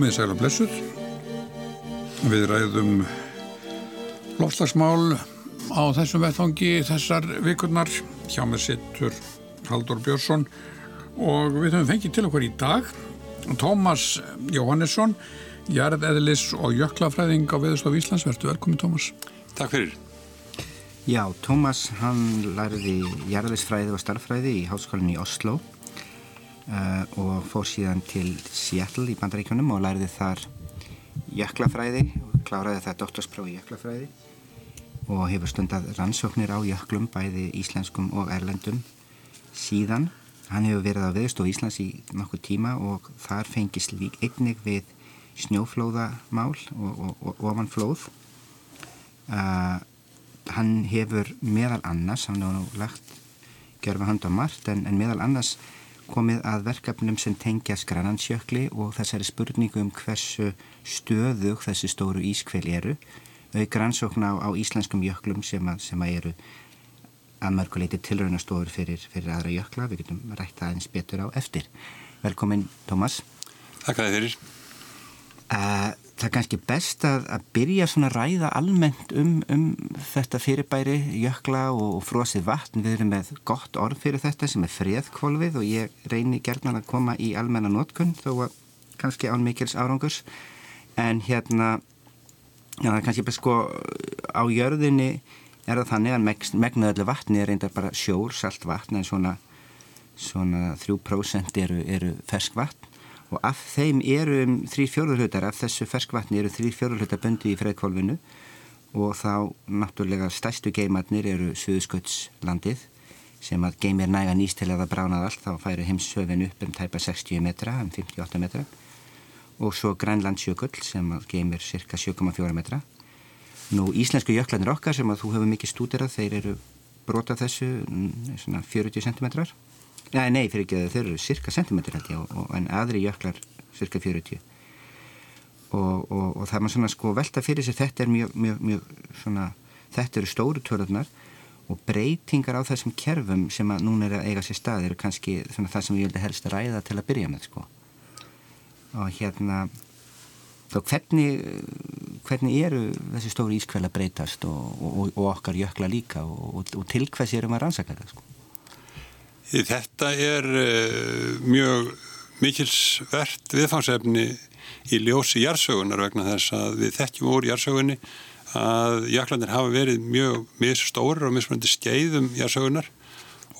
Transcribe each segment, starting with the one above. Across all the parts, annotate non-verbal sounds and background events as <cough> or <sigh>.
Komið sæl og blessuð. Við ræðum lofslagsmál á þessum vettfangi þessar vikurnar. Hjá með sittur Haldur Björnsson og við höfum fengið til okkur í dag Tómas Jóhannesson, jarðeðlis og jöklafræðing á Veðurstof Íslands. Verður velkominn Tómas. Takk fyrir. Já, Tómas hann lærði jarðeðlisfræði og starffræði í háskólinni í Oslo og fór síðan til Seattle í bandaríkjunum og lærði þar jöklafræði og kláraði það doktorsprófi jöklafræði og hefur stundað rannsóknir á jöklum bæði íslenskum og erlendum síðan. Hann hefur verið á viðstof Íslands í nokkuð tíma og þar fengist lík einnig við snjóflóðamál og, og, og ofanflóð. Uh, hann hefur meðal annars, hann hefur nú lagt gjörfa hand á margt, en, en meðal annars komið að verkefnum sem tengja skranansjökli og þessari spurningu um hversu stöðug þessi stóru ískveil eru auk rannsókna á, á íslenskum jöklum sem að, sem að eru að mörguleiti tilraunastofur fyrir, fyrir aðra jökla. Við getum rætt það eins betur á eftir. Velkomin, Tómas. Takk að þið fyrir. Uh, það er kannski best að, að byrja svona að ræða almennt um, um þetta fyrirbæri, jökla og, og frosið vatn. Við erum með gott orð fyrir þetta sem er freðkvolvið og ég reyni gerðan að koma í almenna nótkunn þó að kannski án mikils árangurs. En hérna, já það er kannski best sko á jörðinni er það þannig að megnuðallu vatni er reyndar bara sjór, salt vatn en svona, svona 3% eru, eru fersk vatn og af þeim eru um þrý fjörðurhlutar af þessu ferskvatni eru þrý fjörðurhlutar böndi í freðkvolvinu og þá náttúrulega stærstu geimarnir eru Suðsköldslandið sem að geimir næga nýst til að það bránað allt. Þá færi heimsöfin upp um tæpa 60 metra, um 58 metra. Og svo Grænlandsjökull sem að geimir cirka 7,4 metra. Nú íslensku jöklanir okkar sem að þú hefur mikið stúderað þeir eru brota þessu svona 40 cm Nei, nei, fyrir ekki að þeir eru cirka ég og, en aðri jöklar cirka 40 og, og, og það er maður svona sko velta fyrir sig þetta er mjög, mjög, mjög svona þetta eru stóru törðunar og breytingar á þessum kerfum sem að núna er að eiga sér stað eru kannski svona það sem ég vildi helst ræða til að byrja með sko. Og hérna þá hvernig hvernig eru þessi stóru ískvæl að breytast og okkar jökla líka og til hvers erum að rannsaka þetta sko Þetta er uh, mjög mikilsvert viðfangsefni í ljósi jársögunar vegna þess að við þekkjum úr jársögunni að jöklandir hafa verið mjög misstórir og mismunandi skeiðum jársögunar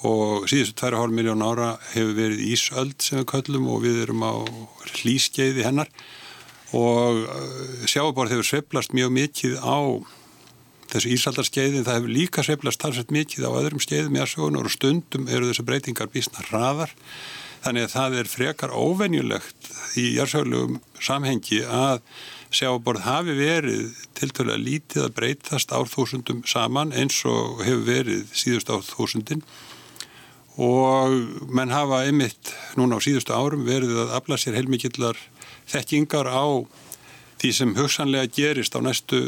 og síðustu 2,5 miljón ára hefur verið Ísöld sem við köllum og við erum á hlýskeiði hennar og sjáaborð hefur sveplast mjög mikið á þessu ísaldarskeiðin, það hefur líka sveiflast talsveit mikið á öðrum skeiðum í aðsögunar og stundum eru þessu breytingar bísna hraðar. Þannig að það er frekar óvenjulegt í jársögulegum samhengi að sjáborð hafi verið tiltölulega lítið að breytast árþúsundum saman eins og hefur verið síðust árþúsundin. Og menn hafa einmitt núna á síðustu árum verið að afla sér heilmikillar þekkingar á því sem hugsanlega gerist á næstu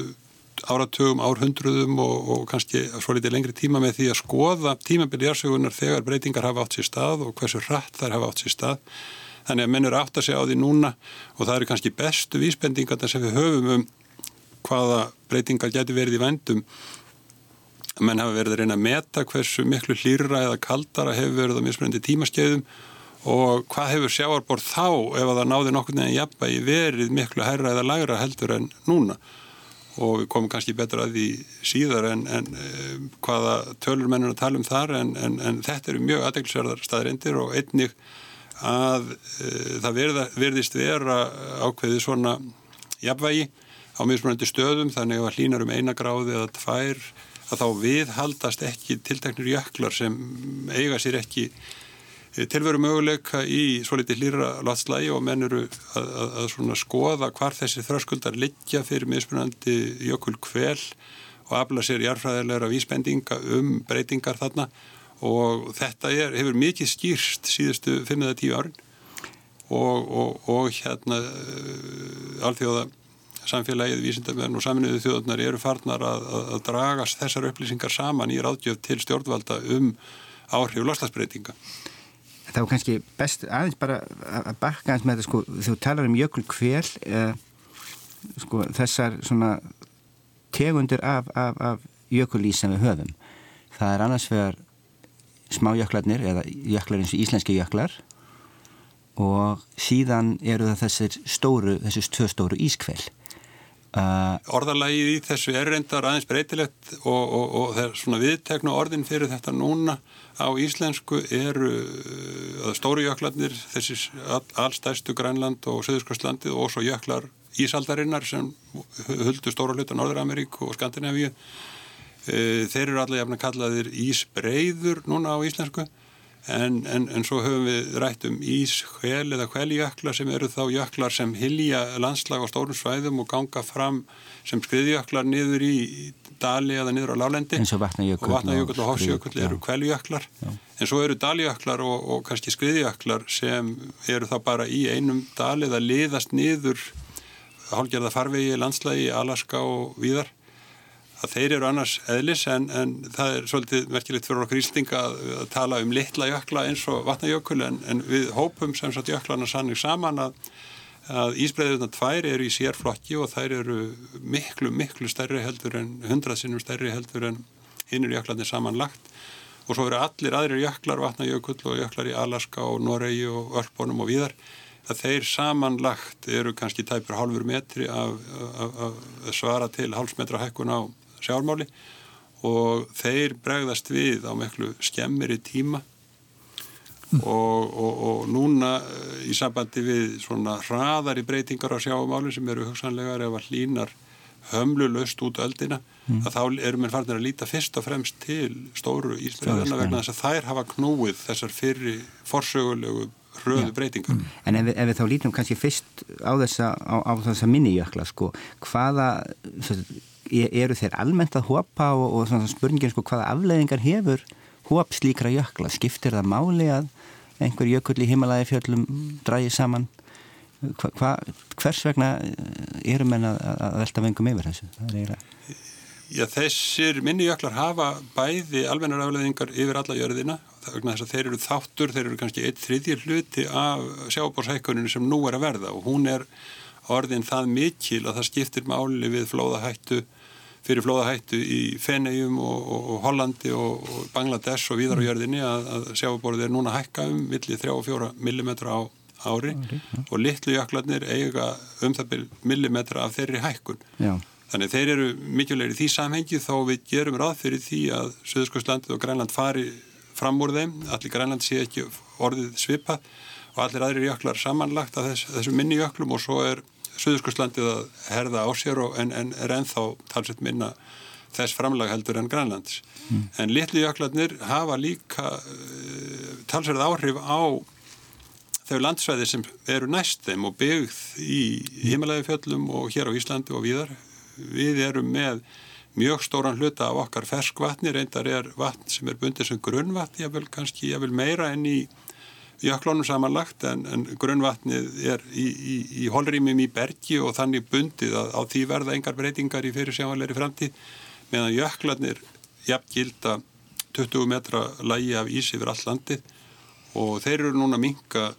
áratugum, árhundruðum og, og kannski svo litið lengri tíma með því að skoða tímabili jársögunar þegar breytingar hafa átt sér stað og hversu hratt þær hafa átt sér stað. Þannig að menn eru átt að segja á því núna og það eru kannski bestu vísbendingar sem við höfum um hvaða breytingar getur verið í vendum. Menn hafa verið að reyna að meta hversu miklu hlýra eða kaldara hefur verið á mismunandi tímaskeiðum og hvað hefur sjáarborð þá ef að það náði nokkur nefn jafnbægi verið miklu hærra eða lagra heldur en núna og við komum kannski betur að því síðar en, en uh, hvaða tölur mennur að tala um þar en, en, en þetta eru mjög aðeinsverðar staðrindir og einnig að uh, það verða, verðist vera ákveði svona jafnvægi á mismunandi stöðum. Þannig að hlínar um eina gráði eða tvær að þá viðhaldast ekki tilteknir jöklar sem eiga sér ekki tilveru möguleika í svo litið hlýra lotslægi og menn eru að, að, að skoða hvar þessi þröskuldar liggja fyrir mismunandi jökul kvel og afla sér jarfræðilegra vísbendinga um breytingar þarna. Og þetta er, hefur mikið skýrst síðustu 5-10 árin. Og, og, og hérna uh, alþjóða samfélagið, vísindamenn og saminuðu þjóðunar eru farnar að, að dragast þessar upplýsingar saman í ráðgjöf til stjórnvalda um áhrif loslasbreytinga þá kannski best aðeins bara að bakka aðeins með þetta sko, þú talar um jökul kvél uh, sko, þessar svona tegundir af, af, af jökulís sem við höfum. Það er annars vegar smájöklarnir eða jöklar eins og íslenski jöklar og síðan eru það þessir stóru, þessir tvö stóru ískvel uh, Orðalagið í þessu er reyndar aðeins breytilegt og, og, og það er svona viðtekna orðin fyrir þetta núna á íslensku eru uh, stóru jöklarnir þessi allstæstu Grænland og Söðurskostlandi og svo jöklar Ísaldarinnar sem huldu stóru hluta Norður-Ameríku og Skandinavíu. Uh, þeir eru allir jafn að kallaðir Ísbreiður núna á íslensku En, en, en svo höfum við rætt um íshvel eða hveljökla sem eru þá jöklar sem hilja landslag á stórum svæðum og ganga fram sem skriðjöklar niður í dali eða niður á lálendi eins og vatnajökull og, vatnajökull og hásjökull eru hveljöklar en svo eru daljöklar og, og kannski skriðjöklar sem eru þá bara í einum dali eða liðast niður hálgerða farvegi landslægi, Alaska og víðar. Að þeir eru annars eðlis en, en það er svolítið merkilegt fyrir okkur ístinga að, að tala um litla jökla eins og vatnajökul en, en við hópum sem sagt jöklarna sannig saman að, að ísbreiðurna tvær eru í sérflokki og þær eru miklu, miklu stærri heldur en hundraðsinnum stærri heldur en hinnur jöklarnir samanlagt. Og svo eru allir aðrir jöklar, vatnajökull og jöklar í Alaska og Noregi og Örpunum og víðar að þeir samanlagt eru kannski tæpur hálfur metri af svara til hálfsmetra hækkun á sjálfmáli og þeir bregðast við á miklu skemmiri tíma mm. og, og, og núna eh, í sambandi við svona hraðari breytingar á sjáumáli sem eru hugsanlegar ef að hlínar hömlulöst út öldina mm. að þá erum við farnir að líta fyrst og fremst til stóru ísbreðuna vegna þess að þær hafa knúið þessar fyrri forsögulegu hröðu ja. breytingar. Mm. En ef ef við þá lítum kannski fyrst á þessa, á, á þessa minnijökla sko, hvaða eru þeir almennt að hopa og, og svona spurningin sko hvaða afleiðingar hefur hop slíkra jökla skiptir það máli að einhver jökull í himalægi fjöllum dræði saman. Hva, hva, hvers vegna eru menn að, að velta vengum yfir þessu? Eiginlega Já þessir minnijöklar hafa bæði almennar afleiðingar yfir alla jörðina vegna þess að þeir eru þáttur, þeir eru kannski eitt þriðjir hluti af sjábórshækkuninu sem nú er að verða og hún er orðin það mikil að það skiptir máli við flóðahættu fyrir flóðahættu í Fenegjum og, og, og Hollandi og, og Bangladesh og víðar á jörðinni að, að sjáborðið er núna hækka um millir 3-4 mm á ári okay, ja. og litlu jöklarnir eiga um það byrj millimetra af þeirri hækkun. Já. Þannig þeir eru mikilvægir í því samhengi þó við gerum ráð fyrir því að Suðurskjóðslandið og Grænland fari fram úr þeim, allir Grænland sé ekki orðið svipað og allir aðrir jöklar samanlagt að þess, þessum minni jöklum og svo er Suðurskoslandið að herða á sér og, en, en er enþá talsett minna þess framlag heldur en Grænlands. Mm. En litli jöklarnir hafa líka uh, talsverð áhrif á þau landsvæði sem eru næst þeim og byggð í himalægi fjöllum og hér á Íslandi og víðar. Við erum með mjög stóran hluta af okkar ferskvatni, reyndar er vatn sem er bundið sem grunnvatn, ég vil kannski ég vil meira enn í jöklunum samanlagt en, en grunnvatnið er í, í, í holrýmum í bergi og þannig bundið að á því verða engar breytingar í fyrir sjáanleiri framtíð meðan jöklarnir jafn gilda 20 metra lægi af ís yfir all landið. Og þeir eru núna minka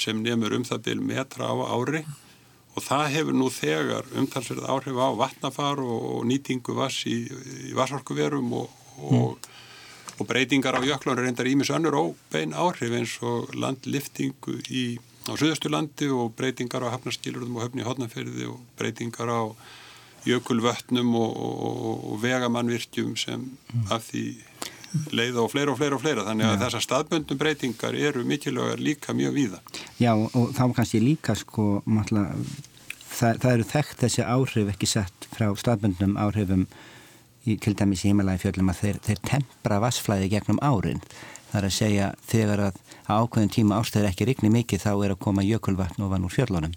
sem nefnur um það byrj metra á ári. Og það hefur nú þegar umtalsverð áhrif á vatnafar og nýtingu vass í, í vassorkuverum og, og mm og breytingar á jöklunum reyndar ímis önnur óbein áhrif eins og landliftingu í, á Suðaustulandi og breytingar á hafnarskilurðum og höfni hodnaferði og breytingar á jökulvötnum og, og, og vegamannvirkjum sem mm. af því leiða og fleira og fleira og fleira þannig að Já. þessar staðböndum breytingar eru mikilvægar líka mjög víða. Já og þá kannski líka sko matla, það, það eru þekkt þessi áhrif ekki sett frá staðböndum áhrifum til dæmis í heimalægi fjöllum að þeir, þeir tempra vassflæði gegnum árin. Það er að segja þegar að ákveðin tíma ástæður ekki rigni mikið þá er að koma jökulvatn ofan úr fjöllunum.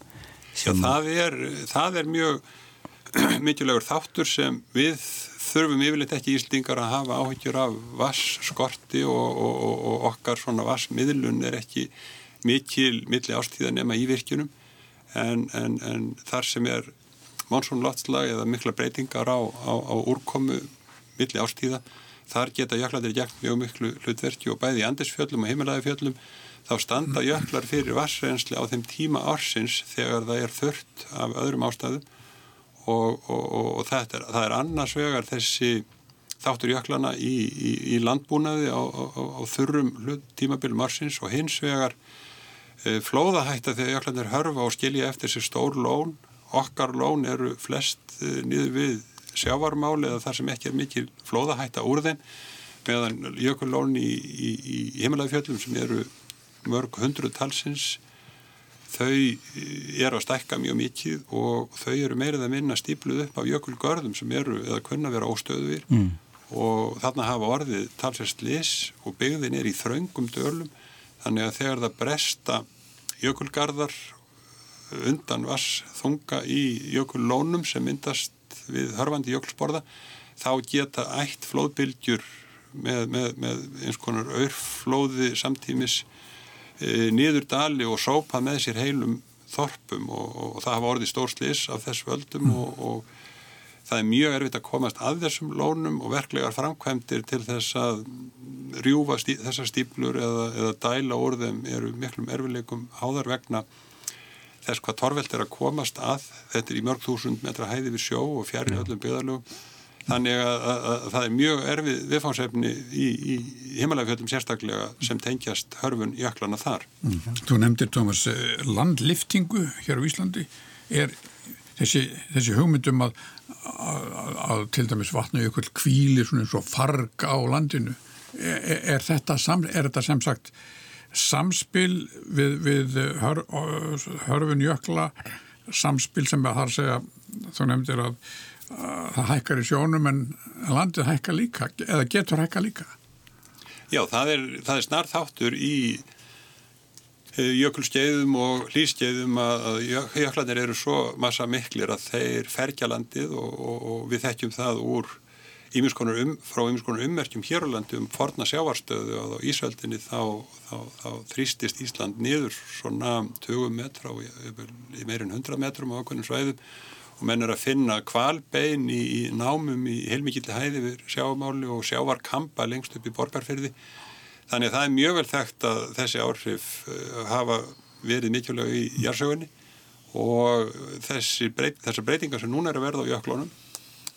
Já, það er, það er mjög <clears throat> mikilvægur þáttur sem við þurfum yfirleitt ekki íslingar að hafa áhyggjur af vassskorti og, og, og, og okkar svona vassmiðlun er ekki mikil milli ástíða nema í virkjunum en, en, en þar sem er monsónloftslag eða mikla breytingar á, á, á úrkomu milli ástíða. Þar geta jöklandir gert mjög miklu hlutverki og bæði í andisfjöllum og heimilæðifjöllum þá standa jöklar fyrir vassrensli á þeim tíma ársins þegar það er þurft af öðrum ástæðum og, og, og, og er, það er annars vegar þessi þáttur jöklana í, í, í landbúnaði á, á, á þurrum tímabilum ársins og hins vegar e, flóðahætta þegar jöklanir hörfa og skilja eftir sér stór lón okkar lón eru flest e, niður við sjávarmáli eða þar sem ekki er mikil flóðahætta úr þeim meðan jökullón í, í, í heimilæðfjöldum sem eru mörg hundru talsins þau eru að stækka mjög mikið og þau eru meirið að minna stípluð upp af jökulgörðum sem eru eða kunna vera óstöðuðir mm. og þarna hafa orðið talsest lis og byggðin er í þraungum dölum þannig að þegar það bresta jökulgarðar undan vass þunga í jökullónum sem myndast við hörfandi jökulsporða þá geta ætt flóðbylgjur með, með, með eins konar örflóði samtímis e, niður dali og sópa með sér heilum þorpum og, og það hafa orðið stórslis af þess völdum mm. og, og það er mjög erfitt að komast að þessum lónum og verklegar framkvæmdir til þess að rjúfa stí, þessar stíplur eða, eða dæla þeim eru miklum erfileikum háðar vegna þess hvað torvelt er að komast að þetta er í mörg þúsund metra hæði við sjó og fjari öllum byggðarlögum Þannig að, að, að það er mjög erfið viðfáðsefni í, í himalægfjöldum sérstaklega sem tengjast hörfun jöklana þar. Mm. Þú nefndir, Tómas, eh, landliftingu hér á Íslandi. Er þessi, þessi hugmyndum að, að til dæmis vatna jökull kvíli svona eins og farg á landinu, er, er, þetta, sam, er þetta sem sagt samspil við, við hör, hörfun jökla, samspil sem að segja, þú nefndir að það hækkar í sjónum en landið hækkar líka eða getur hækkar líka. Já, það er, það er snart þáttur í eh, jökulskeiðum og hlýskeiðum að jöklanir eru svo massa miklir að þeir ferkja landið og, og, og við þekkjum það úr um, frá ímiskonar ummerkjum hér á landi um forna sjávarstöðu og á Ísöldinni þá, þá, þá þrýstist Ísland niður svona 20 metra og í meirinn 100 metrum á okkunnum svæðum og menn er að finna kvalbein í, í námum í heilmikilli hæði við sjáamáli og sjávarkampa lengst upp í borgarferði. Þannig að það er mjög vel þekkt að þessi áhrif uh, hafa verið mikilvæg í jársögunni og breyt, þessar breytingar sem núna er að verða á jöklunum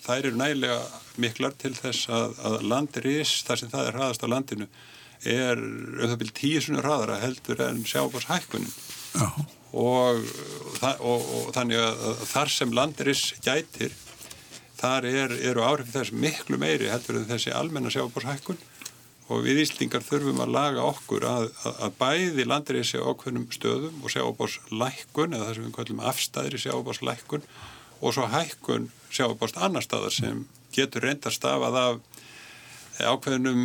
þær eru nægilega miklar til þess að, að landiris, þar sem það er hraðast á landinu, er auðvitað tíu svona hraðara heldur en sjábárshækkunin. Já og, og, og þannig að þar sem landiris gætir þar er, eru áhrif þess miklu meiri heldur en þessi almenna sjábórshækkun og við Íslingar þurfum að laga okkur að, að, að bæði landirissi á okkunnum stöðum og sjábórslækkun eða það sem við kallum afstæðri sjábórslækkun og svo hækkun sjábórst annar staðar sem getur reynda stafað af ákveðnum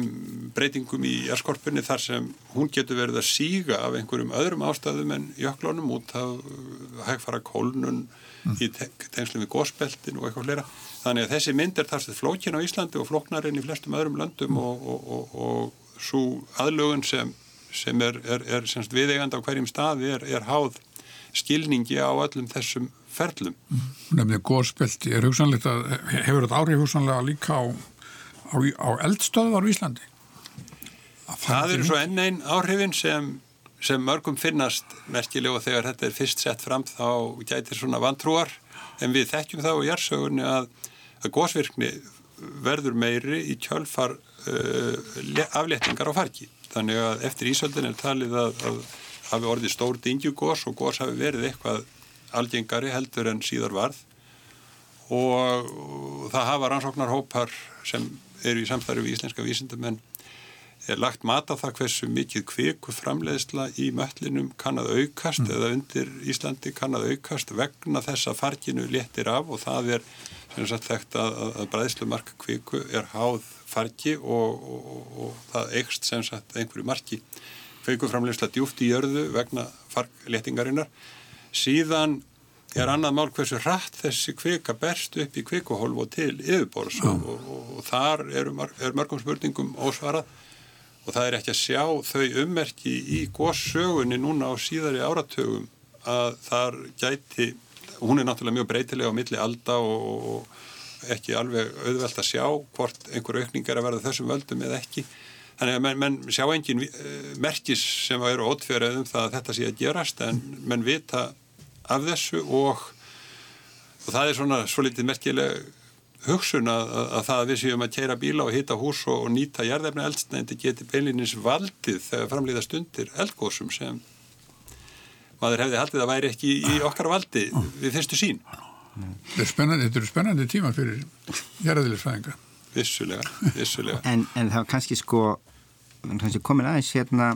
breytingum í erskorpunni þar sem hún getur verið að síga af einhverjum öðrum ástæðum en jöklunum út af hægfara kólnun mm. í tengslu við gósbeltin og eitthvað flera. Þannig að þessi mynd er þar sem flókin á Íslandi og flóknarinn í flestum öðrum löndum mm. og, og, og, og svo aðlögun sem, sem er, er, er viðegand á hverjum staði er, er háð skilningi á öllum þessum ferlum. Nefnir gósbelti er hugsanlegt að hefur þetta áhrif hugsanlega líka á á, á eldstöðvar í Íslandi? Það eru svo enn einn áhrifin sem, sem mörgum finnast merkilega og þegar þetta er fyrst sett fram þá gætir svona vantrúar en við þekkjum þá í jársögunni að, að gósvirkni verður meiri í kjölfar uh, afléttingar á farki. Þannig að eftir Ísöldin er talið að, að hafi orðið stór dingjugós og gós hafi verið eitthvað algengari heldur en síðar varð. Og það hafa rannsóknarhópar sem eru í samstarfi við íslenska vísindamenn er lagt mat á það hversu mikið kviku framleiðsla í möllinum kann að aukast mm. eða undir Íslandi kann að aukast vegna þess að farginu léttir af og það er sem sagt þekkt að, að bræðslumarka kviku er háð fargi og, og, og, og það eikst sem sagt einhverju marki. Kviku framleiðsla djúft í jörðu vegna fargléttingarinnar síðan er annað mál hversu hratt þessi kvika berst upp í kvikuhólf og til yfirbórs og, og, og, og þar er, er mörgum spurningum ósvarað. Og það er ekki að sjá þau ummerki í góðsögunni núna á síðari áratögum að þar gæti, hún er náttúrulega mjög breytilega á milli alda og ekki alveg auðvelt að sjá hvort einhver aukning er að verða þessum völdum eða ekki. Þannig að menn, menn sjá engin uh, merkis sem eru ótfjörðum það að þetta sé að gerast en menn vita af þessu og, og það er svona svo litið merkileg hugsun að, að, að það að við séum að keira bíla og hita hús og, og nýta jarðefni eldsneiti geti beinlinins valdið þegar framlýða stundir eldgóðsum sem maður hefði haldið að væri ekki í okkar valdi við fyrstu sín. Þetta er spennandi, þetta eru spennandi tíma fyrir jarðeðlisfræðinga. Vissulega, vissulega. En, en það var kannski sko, kannski komin aðeins hérna,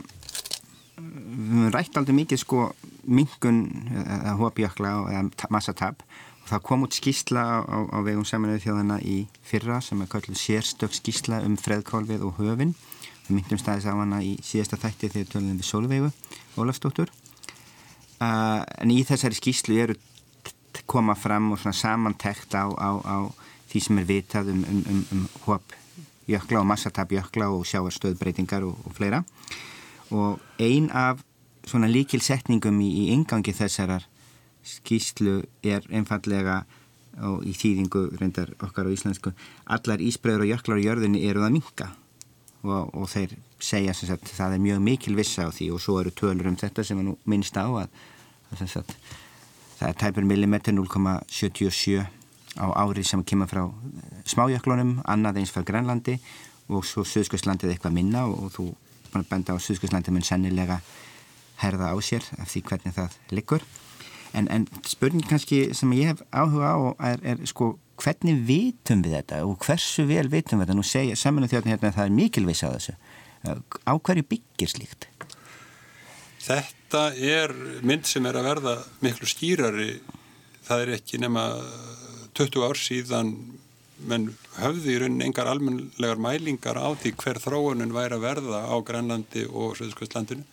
við höfum rætt aldrei mikið sko mingun eða hópjökla eða massatab og það kom út skísla á, á vegum saminuðu þjóðana í fyrra sem er kallið sérstök skísla um freðkólfið og höfin. Við myndum staðis á hana í síðasta þætti þegar tölum við Solveigu Ólafsdóttur. Uh, en í þessari skíslu eru koma fram og svona samantekt á, á, á því sem er vitað um, um, um, um hóp jökla og massatab jökla og sjáarstöðbreytingar og, og fleira og ein af svona líkilsetningum í, í ingangi þessarar skýslu er einfallega og í þýðingu reyndar okkar á íslensku allar ísbreyður og jöklar á jörðinni eru það minka og, og þeir segja sem sagt það er mjög mikil vissa á því. Og svo eru tölur um þetta sem er nú minnst á að, að sagt, það er tæpur millimetr 0,77 á ári sem kemur frá smájöklunum, annað eins frá Grænlandi. Og svo Suðskvæslandið eitthvað minna og, og þú benda á Suðskvæslandið mun sennilega herða á sér af því hvernig það liggur en, en spurning kannski sem ég hef áhuga á er, er sko hvernig vitum við þetta og hversu vel vitum við þetta nú segja saminu þjóðin hérna að það er mikilvægs á þessu á hverju byggir slíkt? Þetta er mynd sem er að verða miklu skýrari það er ekki nema 20 ár síðan menn höfði í raunin engar almenlegar mælingar á því hver þróunin væri að verða á Grænlandi og Söðskvistlandinu.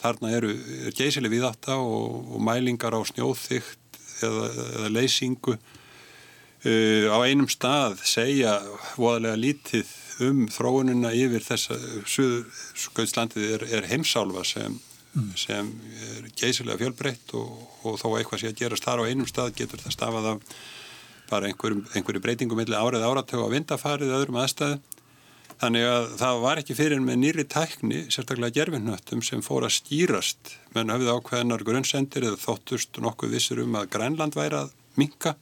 Þarna eru er geysileg viðátta og, og mælingar á snjóþygt eða, eða leysingu uh, á einum stað segja voðalega lítið um þróunina yfir þess að Söðskvistlandið er, er heimsálfa sem, mm. sem er geysilega fjölbreytt og, og þó eitthvað sé að gerast þar á einum stað getur það stafað af bara einhverju breytingum millir árið áratögu á vindafarið öðrum aðstæðu. Þannig að það var ekki fyrir með nýri tækni, sérstaklega gerfinnöttum sem fór að skýrast menn hafið ákveðnar grunnsendir eða þóttust nokkuð vissir um að Grænland væri að minka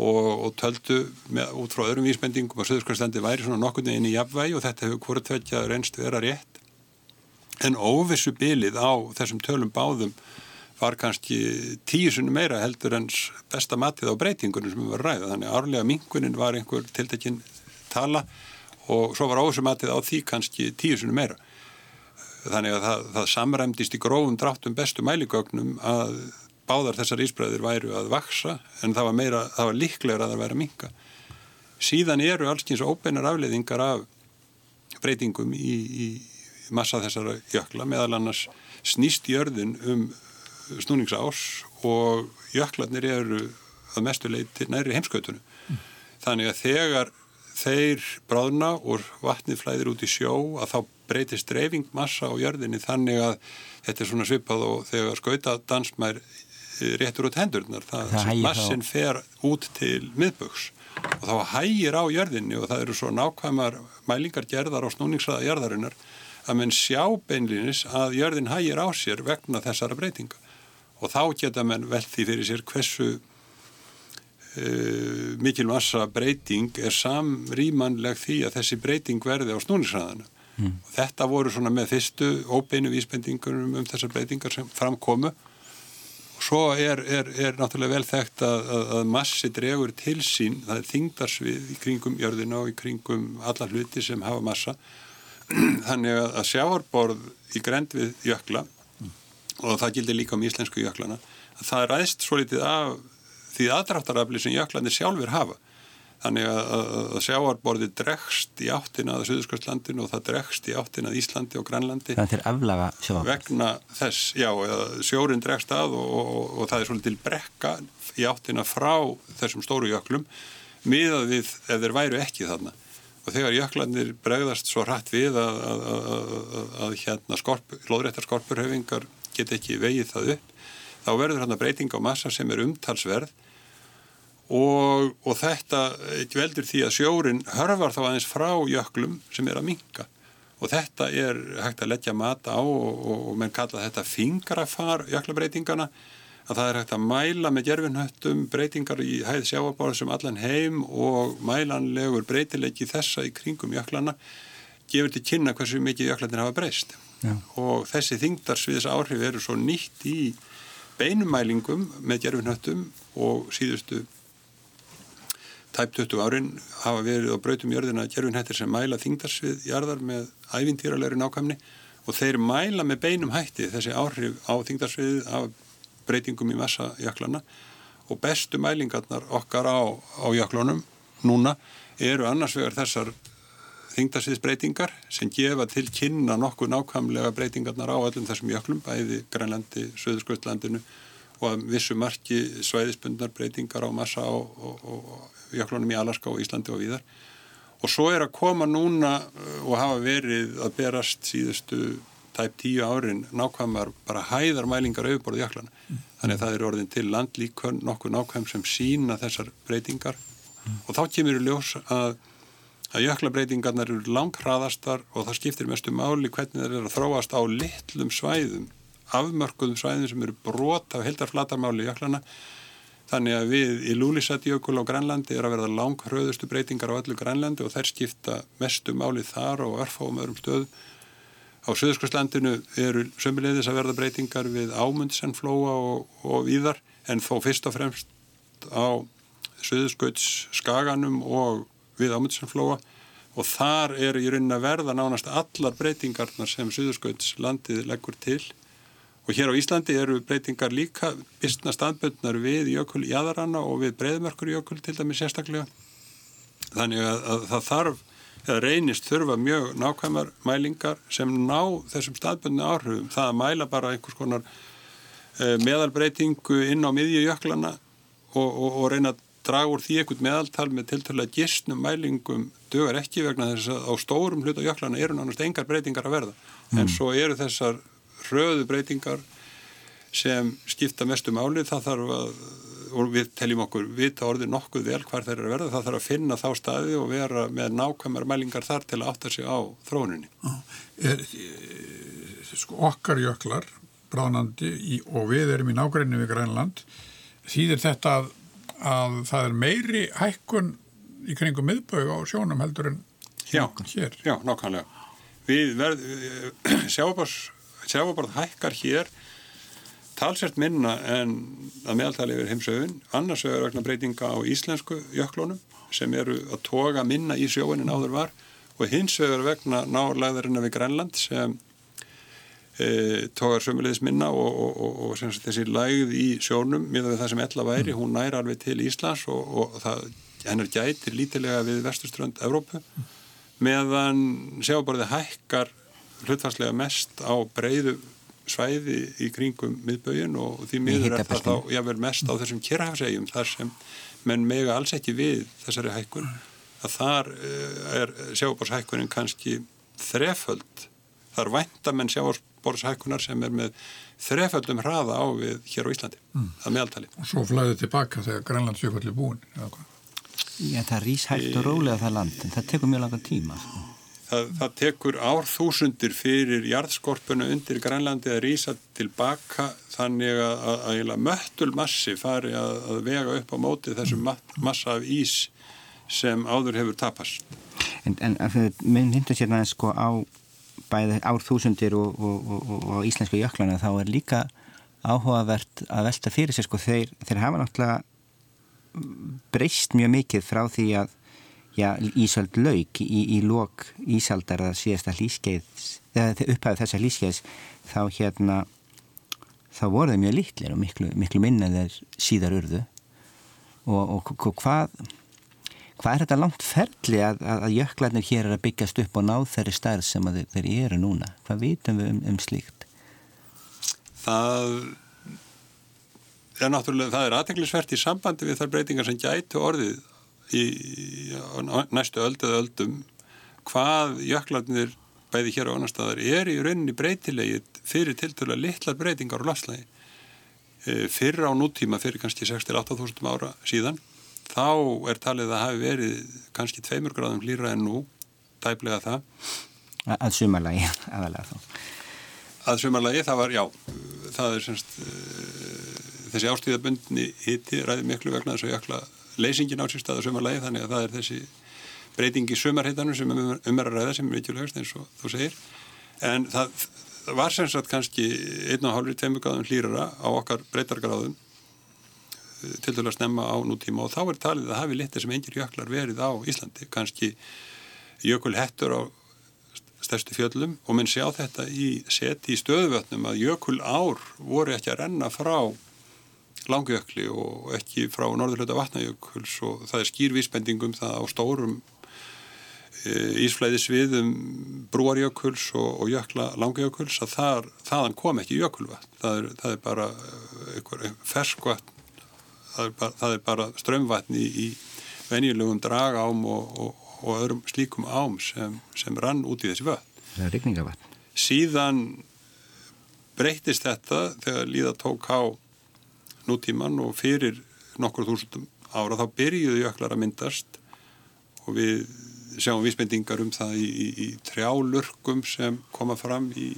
og, og töldu með, út frá öðrum vísbendingum að Suðurskjöldslendi væri svona nokkuð inn í jafnvægi og þetta hefur hvort tveitja reynst vera rétt. En óvissu bilið á þessum tölum báðum var kannski tíu sunni meira heldur en besta matið á breytingunum sem við varum ræða. Þannig að árlega mingunin var einhver tiltekinn tala og svo var ósumatið á því kannski tíu sunni meira. Þannig að það, það samræmdist í grófum dráttum bestu mæligögnum að báðar þessar ísbræðir væru að vaksa en það var, meira, það var líklegur að það væri að minga. Síðan eru allskyns óbeinar afleiðingar af breytingum í, í massa þessara jökla meðal annars snýst jörðin um snúningsás og jöklarnir eru að mestu leiti næri heimskautunum. Mm. Þannig að þegar þeir bráðna og vatnið flæðir út í sjó að þá breytist dreifingmassa á jörðinni þannig að þetta er svona svipað og þegar skautadansmær eh, réttur út hendurnar það, það massin þá. fer út til miðböks og þá hægir á jörðinni og það eru svo nákvæmar mælingar gerðar á snúningsraða jörðarinnar að menn sjá beinlinis að jörðin hægir á sér vegna þessara breytinga og þá geta menn velt því fyrir sér hversu uh, mikil massa breyting er samrýmanleg því að þessi breyting verði á snúnisræðana mm. og þetta voru svona með fyrstu óbeinu vísbendingunum um þessar breytingar sem framkomu og svo er, er, er náttúrulega vel þekkt að, að, að massi dregur til sín, það er þingdarsvið í kringum jörðina og í kringum alla hluti sem hafa massa. <clears throat> Þannig að sjáarborð í grend við jökla og það gildir líka um íslensku jöklana að það ræðst svo litið af því aðdraftarafli sem jöklanir sjálfur hafa. Þannig að, að, að sjáarborði dregst í áttina að Suðurskjöldslandinu og það dregst í áttina að Íslandi og Grænlandi vegna þess, já, sjórin dregst að og, og, og, og það er svolítið brekka í áttina frá þessum stóru jöklum miðað við ef þeir væru ekki þarna. Og þegar jöklanir bregðast svo hratt við að, að hérna skorp, lóðrættar skorpurhaufingar get ekki vegið það upp þá verður hann að breytinga á massa sem er umtalsverð og, og þetta veldur því að sjórin hörfar þá aðeins frá jöklum sem er að minka og þetta er hægt að leggja mat á og, og, og menn kalla þetta fingrafar jöklabreitingana að það er hægt að mæla með gerfinhöttum breytingar í hæð sjáabára sem allan heim og mælanlegur breytilegi þessa í kringum jöklana gefur til kynna hversu mikið jöklandir hafa breyst. Já. og þessi þingdarsviðis áhrif eru svo nýtt í beinumælingum með gerfinhöttum og síðustu tæp 20 árin hafa verið á brautum jörðina gerfinhættir sem mæla þingdarsvið jarðar með ævintýralegri nákvæmni og þeir mæla með beinum hætti þessi áhrif á þingdarsviðið af breytingum í massa jaklana og bestu mælingarnar okkar á, á jaklunum núna eru annars vegar þessar þingdarsviðsbreytingar sem gefa til kynna nokkuð nákvæmlega breytingarnar á öllum þessum jöklum, bæði Grænlandi, Söðurskvöldlandinu og að vissu marki svæðisbundnar breytingar á massa og, og, og jöklunum í Alaska og Íslandi og víðar og svo er að koma núna uh, og hafa verið að berast síðustu tæp tíu árin nákvæmar bara hæðarmælingar auðborðu jöklana mm. þannig að það eru orðin til landlíkön nokkuð nákvæm sem sína þessar breytingar mm. og þá kemur í ljós að að jöklabreitingarnar eru langhraðastar og það skiptir mestu máli hvernig það er að þróast á litlum svæðum afmörkuðum svæðum sem eru brot af heldarflatarmáli jöklana Þannig að við í Lúlisatjökul á Grænlandi er að verða langhröðustu breytingar á öllu Grænlandi og þær skipta mestu máli þar og örfáum öðrum stöðum. Á Suðurskoslandinu eru sömulegðis að verða breytingar við ámundsenflóa og, og víðar en þó fyrst og fremst á Suðurskauts skaganum og við ámundsenflóa og þar eru í raunin að verða nánast allar breytingarnar sem Suðurskauts landið leggur til Og hér á Íslandi eru breytingar líka byrstna staðböndnar við jökul í aðaranna og við breyðmörkur jökul til dæmi sérstaklega. Þannig að, að það þarf, eða reynist þurfa mjög nákvæmar mælingar sem ná þessum staðböndinu áhrifum. Það að mæla bara einhvers konar e, meðalbreytingu inn á miðju jöklana og, og, og reyna að draga úr því ekkert meðaltal með tiltalega gistnum mælingum dögar ekki vegna þess að á stórum hlut á jöklana eru nánast engar breytingar að verða. Mm. En svo eru þessar hröðu breytingar sem skipta mestu máli. Það þarf að, og við teljum okkur vita orðið nokkuð vel hvar þeir eru að verða. Það þarf að finna þá staði og vera með nákvæmar mælingar þar til að átta sig á þróuninni. Er, er, sko, Okkar jöklar bráðnandi í, og við erum í nágræninu við Grænland þýðir þetta að, að það er meiri hækkun í kringum miðbögu á sjónum heldur en já, hér? Já, nákvæmlega. Við verðum, <clears throat> sjábás sjáabarð hækkar hér talsert minna en að meðaltali yfir heimsauðin annars er vegna breytinga á íslensku jöklunum sem eru að toga minna í sjóinin áður var og hins vegar vegna nálæðarinn við Grænland sem e, togar sömulegis minna og, og, og, og þessi lægð í sjónum miða við það sem ella væri, hún næra alveg til Íslands og það hennar gætir lítilega við vestuströnd Evrópu. Meðan sjáabarði hækkar hlutfarslega mest á breyðu svæði í kringum miðbögin og því miður er það þá jável mest á þessum kérhafsegjum þar sem menn mega alls ekki við þessari hækkun að þar eh, er sjábórshækkunin kannski þreföld þar væntamenn sjábórshækkunar sem er með þreföldum hraða á við hér á Íslandi mm. að meðaltali. Og svo flæðið tilbaka þegar Grænlandsjökull er búin? Já, það rýs hægt og rólega það land en það tekur mjög langan tíma sko það, það tekur árþúsundir fyrir jarðskorpuna undir Grænlandi að rýsa tilbaka þannig að, að, að möttul massi fari að, að vega upp á móti þessum massa af ís sem áður hefur tapast. En, en minn hindur sér næst sko á bæði árþúsundir og, og, og, og íslensku jöklana þá er líka áhugavert að velta fyrir sér sko þeir, þeir hafa náttúrulega breyst mjög mikið frá því að já, Ísöld lauk í, í lok Ísaldar að síðasta hlýskeið eða upphæðu þessa hlýskeið þá hérna þá voru þau mjög litlir og miklu, miklu minna þeir síðar urðu og, og, og hvað hvað er þetta langt ferli að, að jöklarnir hér er að byggjast upp og ná þeirri stærð sem þeir, þeir eru núna hvað vitum við um, um slíkt? Það er náttúrulega, það er aðteglisvert í sambandi við þar breytingar sem gætu orðið í, næstu öldu eða öldum hvað jöklarnir bæði hér á annar staðar er í rauninni breytilegi fyrir tilturlega litlar breytingar og lafslægi e, fyrir á nútíma fyrir kannski 6-8.000 ára síðan þá er talið að hafi verið kannski 2 gráðum hlýra en nú tæplega það Að sumarlagi. Að sumarlagi það var, já, það er semst þessi ástíðabundni hitti ræði miklu vegna þess að jökla leysingin á sér stað á sumarlagi þannig að það er þessi breyting í sumarheitanum sem um, um að ræða sem er vikjulegast eins og þú segir. En það, það var sem sagt kannski einn og hálfur tveimur gráðum hlýrara á okkar breytargráðum eh, til dælu að snemma á nútíma. Og þá er talið að hafi litið sem engir jöklar verið á Íslandi. Kannski jökulhettur á stærstu fjöllum. Og minn sjá þetta í seti í stöðuvötnum að jökul ár voru ekki að renna frá langjökli og ekki frá norðurlöta vatnajökuls og það er skýrvísbendingum það á stórum e, ísflæði sviðum brúarjökuls og, og jökla langjökuls að þar, þaðan kom ekki jökulvatn. Það er, það er bara e, ferskvatn það er bara, það er bara strömmvatn í, í venjulegum dragám og, og, og öðrum slíkum ám sem, sem rann út í þessi er rikningavatn Síðan breytist þetta þegar líða tók á nútíman og fyrir nokkur þúsundum ára þá byrjuðu jöklar að myndast og við sjáum vísbendingar um það í, í, í trjálurkum sem koma fram í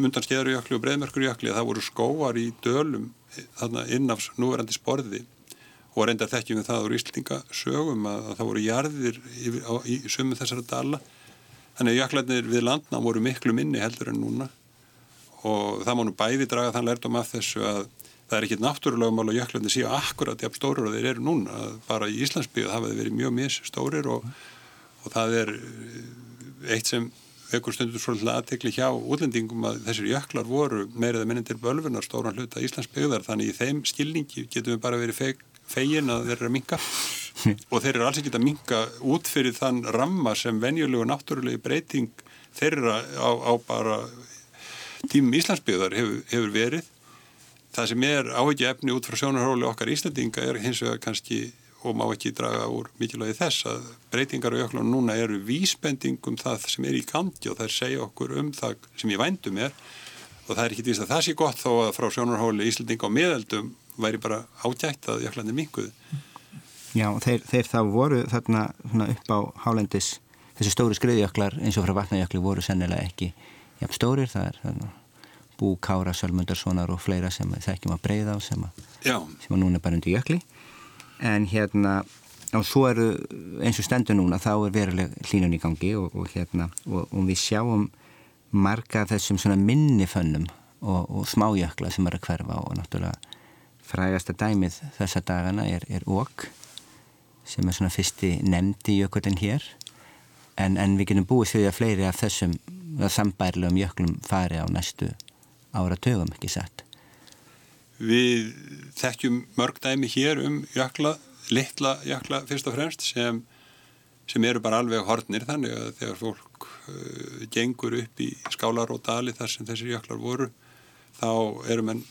mundanskeðarjökli og breyðmerkurjökli það voru skóar í dölum innafs núverandi sporði og reynda þekkjum við það úr Íslingasögum að, að það voru jarðir í, í sumum þessara dala. Þannig að jöklarnir við landna voru miklu minni heldur en núna og það má nú bæði draga þann lærdom af þessu að það er ekki náttúrulega mál að jöklarnir séu akkurat jafn stórir og þeir eru núna. Bara í Íslandsbygðu það hefði verið mjög mis stórir og, og það er eh, eitt sem vekur stundur svolítið aðtekli hjá útlendingum að þessir jöklar voru meirið að minna til bölvunar stóran hluta Íslandsbyggðar. Þannig í þeim skilningi getum við bara verið feg, fegin að þeir eru að minka <laughs> og þeir eru alls ekki að minka út fyrir þann ramma sem venjulegu náttúrulegi breyting þeirra á, á bara tímum Íslandsbyggðar hefur, hefur verið. Það sem er áhugja efni út frá sjónarhóli okkar Íslandinga er hins vegar kannski og má ekki draga úr mikilvægi þess að breytingar á jöklunum núna eru vísbendingum það sem er í gangi og það er segja okkur um það sem ég vændum er og það er ekki því að það sé gott þó að frá sjónarhóli Íslandinga á miðeldum væri bara átjækt að jöklandi minguðu. Já, þeir, þeir þá voru þarna upp á hálendis þessi stóri skriðjöklar eins og frá vatnajökli voru sennilega ekki jafn stórir, það er þarna, Bú, Kára, Sölmundarssonar og fleira sem þekkjum að breyða á sem, sem að núna er bara undir jökli. En hérna og svo eru eins og stendur núna þá er veruleg hlínun í gangi og, og hérna og, og við sjáum marga þessum svona minnifönnum og, og smájökla sem er að hverfa og náttúrulega frægasta dæmið þessa dagana er, er okk sem er svona fyrsti nefndi jökullin hér. En, en við getum búið því að fleiri af þessum sambærlegum jöklum fari á næstu ára tögum ekki sett. Við þekkjum mörg dæmi hér um jökla, litla jökla fyrst og fremst sem, sem eru bara alveg hornir þannig að þegar fólk uh, gengur upp í skálar og dali þar sem þessir jöklar voru þá eru menn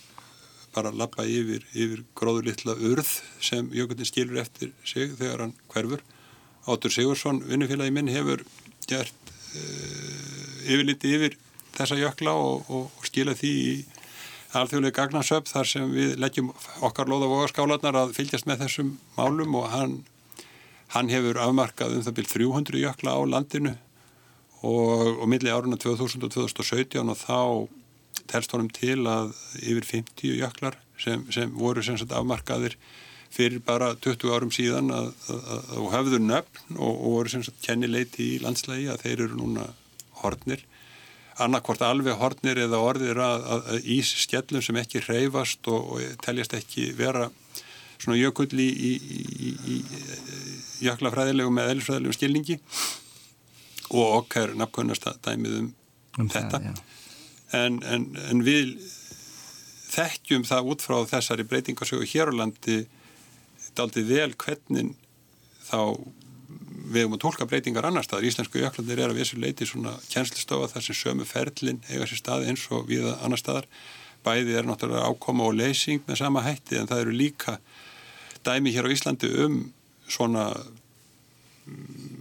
bara að lappa yfir, yfir gróður litla urð sem jökullin skilur eftir sig þegar hann hverfur. Átur Sigursson, vinnufélagi minn, hefur gert yfirliti yfir þessa jökla og, og skila því í alþjóðlega gagnasöp þar sem við leggjum okkar loða vogaskálanar að fylgjast með þessum málum og hann, hann hefur afmarkað um það byrj 300 jökla á landinu og, og milli áruna 2000 og 2017 og þá telst honum til að yfir 50 jöklar sem, sem voru sem sagt afmarkaðir fyrir bara 20 árum síðan að, að, að, að höfðu nöfn og, og voru sem sagt kennileiti í landslægi að þeir eru núna hortnir annarkvort alveg hortnir eða orðir að, að ís skellum sem ekki hreyfast og, og teljast ekki vera svona jökull í, í, í, í jöklafræðilegum eða eðlisfræðilegum skilningi. Og okkar nafnkvörnast dæmið um, um þetta. það, en, en, en við þekkjum það út frá þessari breytingasögu hér á landi daldi vel hvernig þá við hefum að tólka breytingar annar staðar. Íslensku jöklandir er að vissu leiti svona kjenslistofa þar sem sömu ferlinn eiga sér stað eins og við annar staðar. Bæði er náttúrulega ákoma og leysing með sama hætti en það eru líka dæmi hér á Íslandi um svona mm,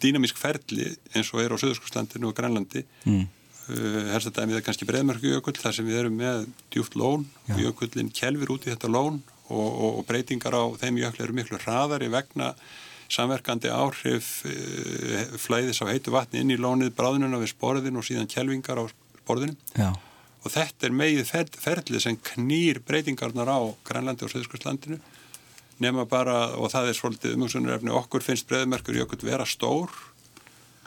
dýnamísk ferli eins og er á Suðurskoslandinu og Grænlandi. Mm. Uh, Hersta dæmið er kannski Breðmörku þar sem við erum með djúft lón Já. og jökullin kelfir út í þetta lón og, og, og breytingar á þeim jökli eru miklu hraðari vegna samverkandi áhrif e, flæðis á heitu vatni inn í lónið, bráðununa við sporðin og síðan kjelvingar á sporðinu. Já. Og þetta er megið ferlið sem knýr breytingarnar á Grænlandi og Söðskurslandinu nema bara, og það er svolítið umhengsunarefni, okkur finnst breðmerkur jökull vera stór,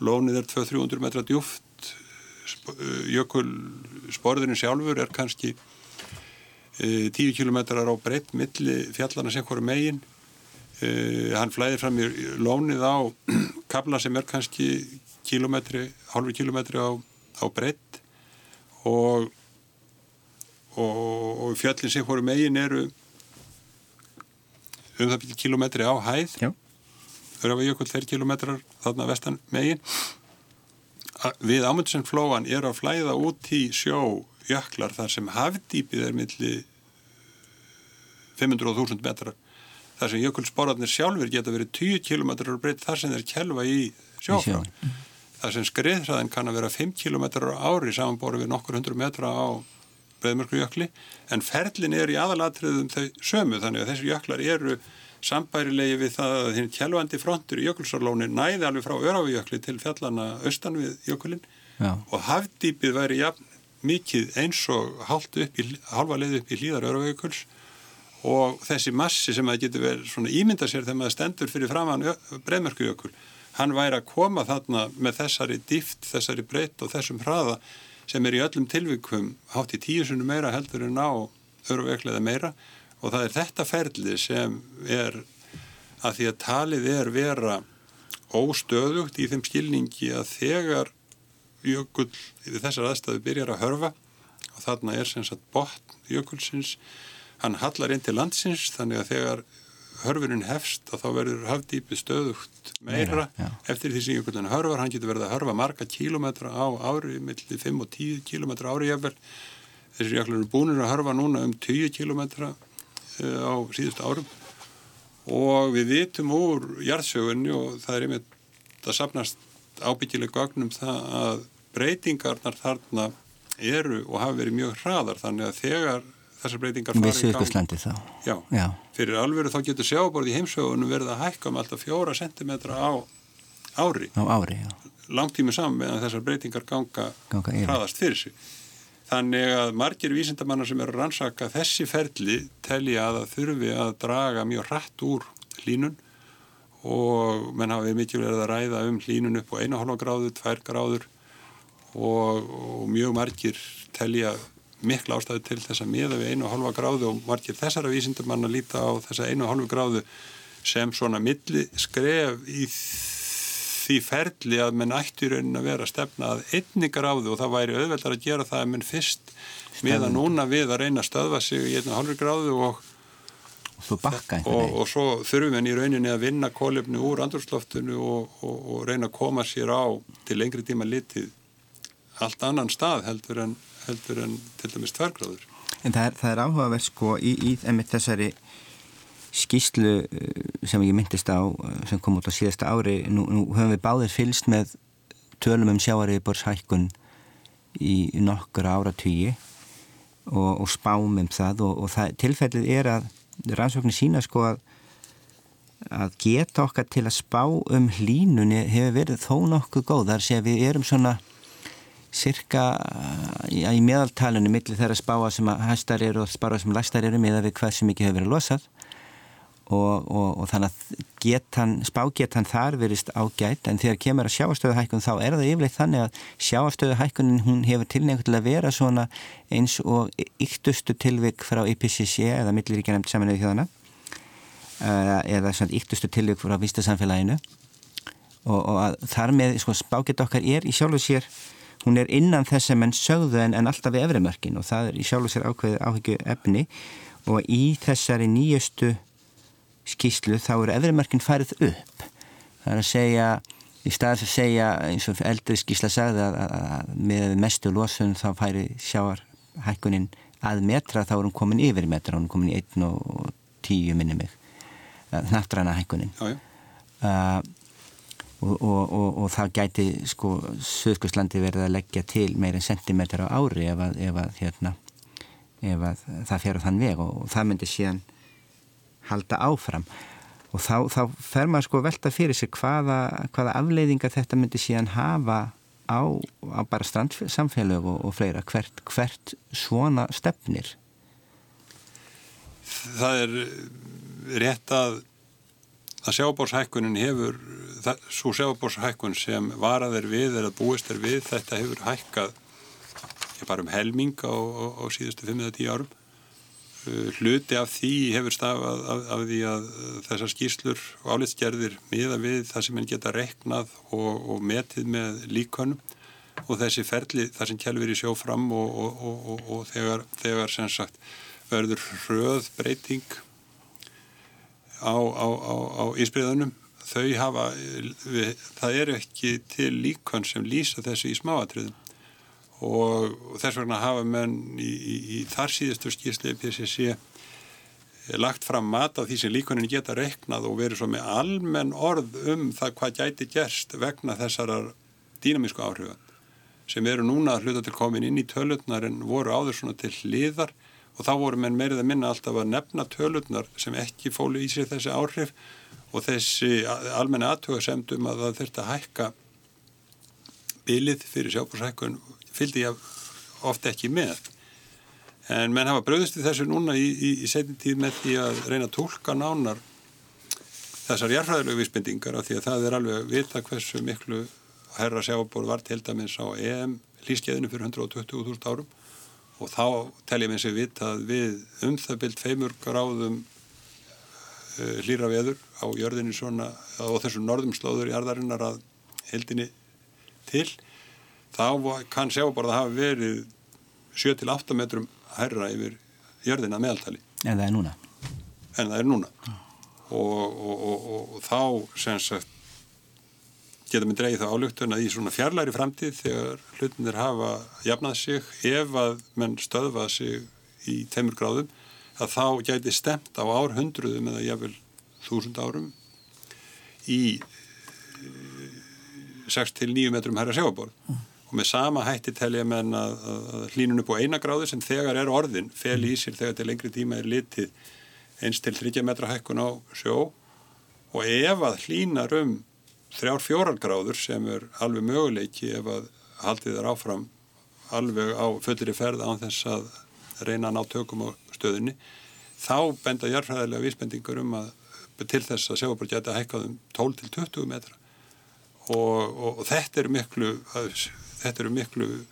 lónið er 200-300 metra djúft, jökull sporðinu sjálfur er kannski 10 kilometrar á breytt milli fjallana sem hverju megin, e, hann flæðir fram í lónið á <clears throat> kabla sem er kannski kilometri, halvi kilometri á, á breytt og, og, og fjallin sem hverju megin eru um það byrja kilometri á hæð. Örafajökull þeir kilometrar þarna vestan megin. Við Ámundsenflóan er að flæða út í sjó jöklar þar sem hafdýpið er milli 500.000 metrar. Þar sem jökulsporarnir sjálfur geta verið 10 kilometrar breytt þar sem þeir kelva í sjófrán þar sem skriðhraðin kann að vera 5 kilometrar ári samanbóru við nokkur hundru metra á breyðmörkujökli en ferlin er í aðalatriðum þau sömu þannig að þessi jöklar eru sambærilegi við það að þinn kjælvandi frontur í jökulsarlóni næði alveg frá Örafajökli til fjallana austan við jökulin Já. og hafdýpið væri jafn mikið eins og halva leið upp í hlýðar Örafajökuls og þessi massi sem að getur verið svona ímynda sér þegar maður stendur fyrir framann breyðmörkujökul hann væri að koma þarna með þessari dýft, þessari breytt og þessum hraða sem er í öllum tilvikum hátt í tíusunum meira heldur en á öruveklega meira. Og það er þetta ferli sem er að því að talið er vera óstöðugt í þeim skilningi að þegar jökull í þessar aðstæðu byrjar að hörfa. Og þarna er sem sagt botn jökulsins, hann hallar inn til landsins þannig að þegar hörfurinn hefst og þá verður hafdýpi stöðugt meira, meira eftir því sem jökullin hörfar, hann getur verið að hörfa marga kílometra á ári, millir 5 og 10 kílometra ári jafnvel. Þessir jökullin eru búinir að hörfa núna um 10 kílometra uh, á síðustu árum. Og við vitum úr jarðsögunni og það er einmitt að sapnast ábyggileg gögnum það að breytingarnar þarna eru og hafa verið mjög hraðar þannig að þegar þessar breytingar farið í gang. þá. Já, Já, fyrir alvegur þá getur sjáborð í heimsögunum verið að hækka um alltaf fjóra sentimetra á ári. Á ári. Langtími saman meðan þessar breytingar ganga, ganga hraðast fyrir sig. Þannig að margir vísindamannar sem eru að rannsaka þessi ferli telja að það þurfi að draga mjög hratt úr hlínun og menn hafi mikið verið að ræða um hlínun upp á 1,5 gráður, 2 gráður og, og mjög margir telja mikla ástæðu til þess að miða við einu og halva gráðu og margir þessara vísindumann að líta á þessa einu og halvu gráðu sem svona milli skref í því ferli að menn ætti raunin að vera að stefna að einni gráðu og það væri auðveldar að gera það að menn fyrst miða núna við að reyna að stöðva sig í einu og halvu gráðu og og, og, og svo þurfum við í rauninni að vinna kólefni úr andurslóftinu og, og reyna að koma sér á til lengri tíma litið allt annan stað heldur en heldur en til dæmis tværgráður. En það er, það er áhugaverð sko í, í þessari skýslu eh, sem ég myndist á eh, sem kom út á síðasta ári nú, nú höfum við báðir fylst með tölum um sjáariðborshækkun í nokkur áratýji og, og spám um það og, og það, tilfellið er að rannsóknir sína sko að að geta okkar til að spá um hlínunni hefur verið þó nokkuð góð þar sé að við erum svona cirka í, í meðaltalinu millir þeirra spáa sem að hæstar eru og spáa sem læstar eru með að við hvað sem ekki hefur verið losað. Og, og, og þannig að getan, spágetan þar verist ágætt en þegar kemur að sjáastöðuhækkun þá er það yfirleitt þannig að sjáastöðuhækkunin hún hefur tilnefnt til að vera svona eins og yktustu tilvik frá IPCC eða milliríkjanemt saminuði þjóðana eða svona yktustu tilvik frá vistasamfélaginu og, og þar með sko, spáget okkar er í sjálfu sér hún er innan þess sem enn sögðu en, en alltaf við efrimörkin og það er í sjálf og sér ákveðið áhyggju efni og í þessari nýjustu skýslu þá eru efrimörkin farið upp. Það er að segja í staðis að segja eins og eldri skýsla sagði að, að, að með mestu losun þá færi sjáarhækkunin að metra þá er hún komin yfir metra, hún er komin í 1 og 10 minni mig naftræna hækkunin. Jájá uh, og, og, og, og það gæti sko Suðskurslandi verið að leggja til meirinn sentimeter á ári ef að, ef að, hérna, ef að það fer á þann veg og það myndi síðan halda áfram. Og þá, þá fer maður sko velta fyrir sig hvaða, hvaða afleiðingar þetta myndi síðan hafa á, á bara strandsamfélög og, og fleira. Hvert, hvert svona stefnir? Það er rétt að að sjábórshækkunin hefur svo sjábórshækkun sem varaðir við eða búist er við þetta hefur hækkað bara um helming á, á, á síðustu 5-10 árum. Uh, hluti af því hefur stafað af, af því að þessar skýslur og álitsgerðir miða við það sem henn geta reknað og, og metið með líkonum og þessi ferli þar sem kjælfur í sjó fram og, og, og þegar, þegar sem sagt verður hröð breyting á, á, á, á ísbriðunum þau hafa, við, það er ekki til líkon sem lýsa þessu í smáatriðum. Og, og þess vegna hafa menn í, í, í þar síðustu skýrsli PCC lagt fram mat af því sem líkonin geta reiknað og verið svo með almenn orð um það hvað gæti gerst vegna þessarar dýnamísku áhrifa sem eru núna að hluta til komin inn í tölutnar en voru áður svona til hliðar. Og þá voru menn meirið að minna alltaf að nefna tölutnar sem ekki fólu í sér þessi áhrif og þessi almenni aðtöga semdum að það þurfti að hækka bilið fyrir sjábúrshækkun fylgdi ég ofta ekki með. En menn hafa bröðist í þessu núna í, í, í setjum tíð með því að reyna að tólka nánar þessar jarfræðilegu vísbendingar af því að það er alveg að vita hversu miklu herra sjábúr var til dæmis á EM lífskeiðinu fyrir 120.000 árum og þá teljum ég sér vita að við um það byrjt feimur gráðum hlýra veður á jörðinni svona og þessum norðum slóður í arðarinnar að heldinni til þá kann sjáborða hafa verið 7-8 metrum herra yfir jörðina meðaltali. En það er núna? En það er núna. Ah. Og, og, og, og þá geta með dreigið þá álugtun að í svona fjarlæri framtíð þegar hlutinir hafa jafnað sig ef að menn stöðvað sig í teimur gráðum að þá gæti stemt á árhundruðum eða jáfnvel þúsund árum í 6-9 metrum herra sjáborð. Mm og með sama hætti telja menn að, að hlínun upp á eina gráðu sem þegar er orðin fel í sér þegar til lengri tíma er litið eins til 30 metra hækkun á sjó og ef að hlínar um þrjár fjórar gráður sem er alveg möguleiki ef að haldið er áfram alveg á fullir í ferð án þess að reyna að ná tökum á stöðunni þá benda jarfræðilega vísbendingur um að til þess að sjábúr geta hækkað um 12 til 20 metra. Og, og, og þetta er miklu þetta eru miklu uh,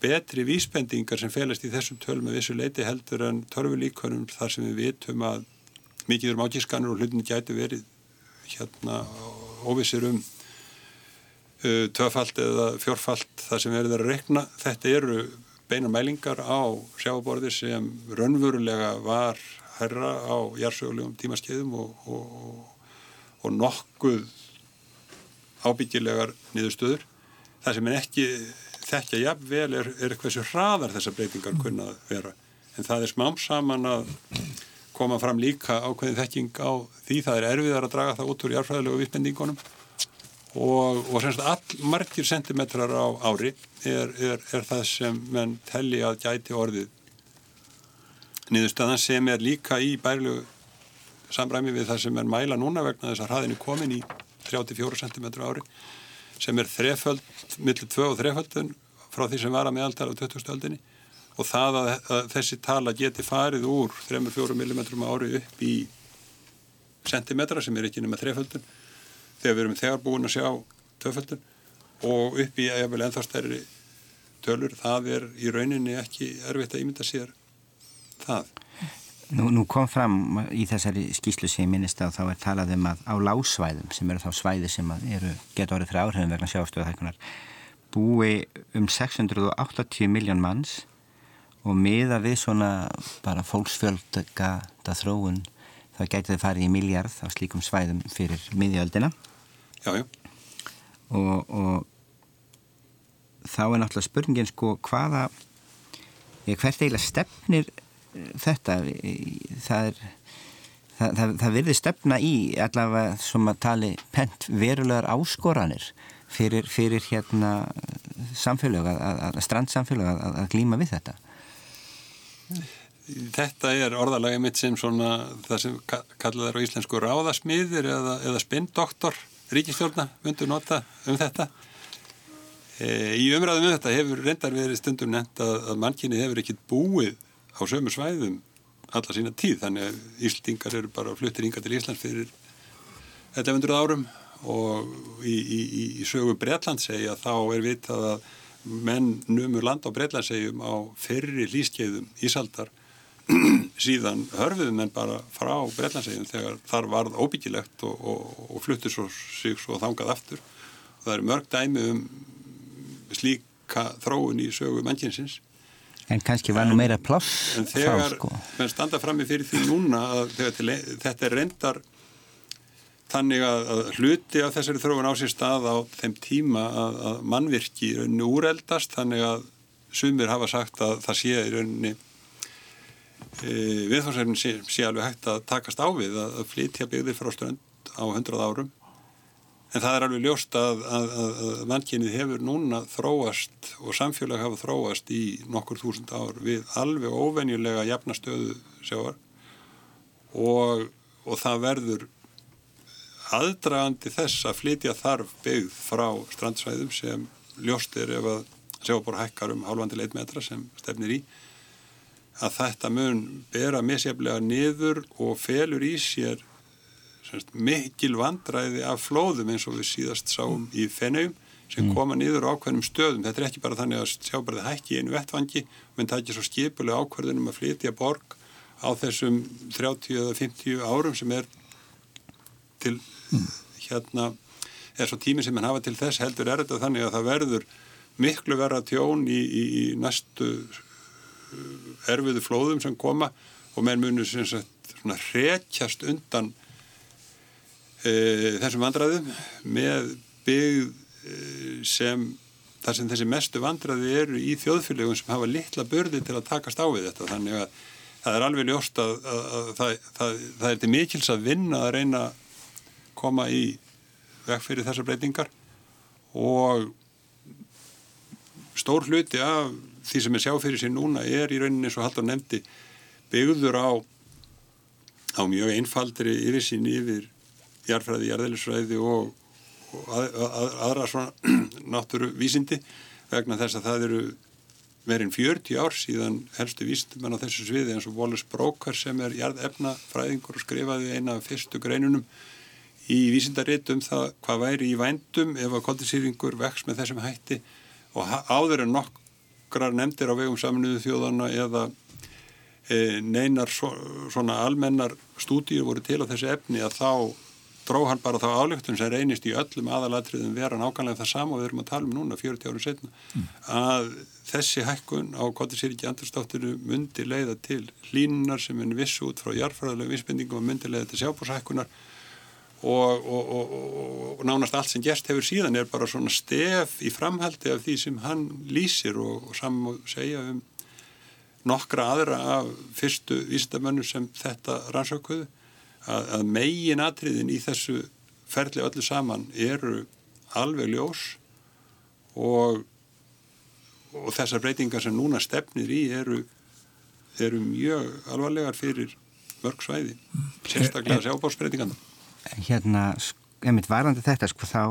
betri vísbendingar sem felast í þessum tölum að vissu leiti heldur en törfulíkonum þar sem við vitum að mikið um átískanur og hlutin gæti verið hérna óvissir um uh, töfald eða fjórfald þar sem verður að rekna þetta eru beinar mælingar á sjáborði sem raunverulega var herra á jársögulegum tímaskeiðum og, og, og nokkuð ábyggilegar niðurstöður. Það sem er ekki þekkja jafnvel er, er hversu hraðar þessar breytingar kunna vera. En það er smám saman að koma fram líka ákveðin þekking á því það er erfiðar að draga það út úr járfræðilegu viðbendingunum og, og semst all margir sentimetrar á ári er, er, er það sem menn telli að gæti orðið niðurstaðan sem er líka í bærlegu samræmi við það sem er mæla núna vegna þess að hraðinu komin í 34 cm ári sem er þreföld, millir 2 og þreföldun frá því sem var að meðaltala á 20. öldinni og það að, að þessi tala geti farið úr 3-4 mm ári upp í centimetra sem er ekki nema þreföldun þegar við erum þegar búin að sjá töföldun og upp í eða ennþá stærri tölur, það er í rauninni ekki erfitt að ímynda sér það. Nú, nú kom fram í þessari skýslu sem ég minnist á þá er talað um að á lásvæðum sem eru þá svæði sem eru getur orðið fyrir áhrifum vegna sjástöðahækunar búi um 680 miljón manns og miða við svona bara fólksfjölda þróun þá getur þið farið í miljard á slíkum svæðum fyrir miðjöldina. Jájú og, og þá er náttúrulega spurningin sko hvaða hvert eiginlega stefnir þetta? Það er það, það, það virði stefna í allavega sem að tali pent verulegar áskoranir fyrir, fyrir hérna samfélag að, að strandsamfélag að, að glýma við þetta Þetta er orðalagi mitt sem svona það sem kallað er á íslensku ráðasmiðir eða, eða spinndoktor ríkistjórna myndu nota um þetta. E, í umræðum um þetta hefur reyndar verið stundum nefnt að, að mannkynni hefur ekkit búið á sömu svæðum alla sína tíð þannig að Íslandingar eru bara fluttir yngar til Íslands fyrir 1100 árum og í, í, í sögu Breitland segja þá er vitað að menn numur land á Breitlandsegjum á fyrri lískeiðum Ísaldar síðan hörfiðum en bara frá Breitlandsegjum þegar þar varð óbyggilegt og, og, og fluttur svo, sig svo þangað aftur og það eru mörg dæmi um slíka þróun í sögu mennkinsins En kannski var nú meira pláss En þegar sko. menn standa frammi fyrir því núna að til, þetta er reyndar þannig að, að hluti af þessari þróun á sér stað á þeim tíma að, að mannvirki úreldast þannig að sumir hafa sagt að það sé í rauninni viðfársefnin sé, sé alveg hægt að takast á við að, að flytja byggðir frá strönd á hundrað árum. En það er alveg ljóst að, að mannkynið hefur núna þróast og samfélag hafa þróast í nokkur þúsund ár við alveg óvenjulega jafnastöðu sjáar og, og það verður aðdragandi þess að flytja þarf byggð frá strandsvæðum sem ljóst er ef að sjábor hækkar um halvandil 1 metra sem stefnir í að þetta mun bera misjaflega niður og felur í sér semst, mikil vandræði af flóðum eins og við síðast sáum í fennaum sem mm. koma niður á ákveðnum stöðum. Þetta er ekki bara þannig að sjábarði hækki einu vettvangi, menn það ekki svo skipulega ákveðunum að flytja borg á þessum 30 eða 50 árum sem er til hérna er svo tími sem hann hafa til þess heldur er þetta þannig að það verður miklu verra tjón í, í, í næstu erfiðu flóðum sem koma og menn munur sem sagt svona hrekjast undan e, þessum vandraðum með byggð e, sem þar sem þessi mestu vandraði eru í þjóðfélögum sem hafa litla börði til að takast á við þetta. Þannig að það er alveg ljóst að, að, að það, það, það er til mikils að vinna að reyna koma í veg fyrir þessar breytingar og stór hluti af því sem er sjá fyrir sér núna er í rauninni eins og Haldur nefndi byggður á á mjög einfaldri yfirsýn yfir jarfræði, jarðelisfræði og, og að, að, aðra svona <clears throat> náttúru vísindi vegna þess að það eru verið 40 ár síðan helstu vísindumenn á þessu sviði eins og Wallace Broker sem er jarðefnafræðingur og skrifaði eina af fyrstu greinunum í vísindaritt um það hvað væri í vændum ef að koldisýringur vex með þessum hætti. Og áður en nokkrar nefndir á vegum saminuðu þjóðana eða e, neinar svo, svona almennar stúdíur voru til á þessu efni að þá dró hann bara þá álöktun sem reynist í öllum aðalatriðum vera nákvæmlega það sama og við erum að tala um núna 40 árum setna mm. að þessi hækkun á koldisýringi andurstáttur myndi leiða til hlínunar sem er viss út frá jarfræðilega vísbendingum og myndi leiða til sjábúrshækkunar og, og, og, og nánast allt sem gerst hefur síðan er bara svona stef í framhaldi af því sem hann lýsir og saman segja um nokkra aðra af fyrstu vísindamönnum sem þetta rannsókuðu að, að megin atriðin í þessu ferli öllu saman eru alveg ljós og og þessar breytingar sem núna stefnir í eru, eru mjög alvarlegar fyrir mörg svæði sérstaklega sjábórsbreytingarna hérna, einmitt varandi þetta sko, þá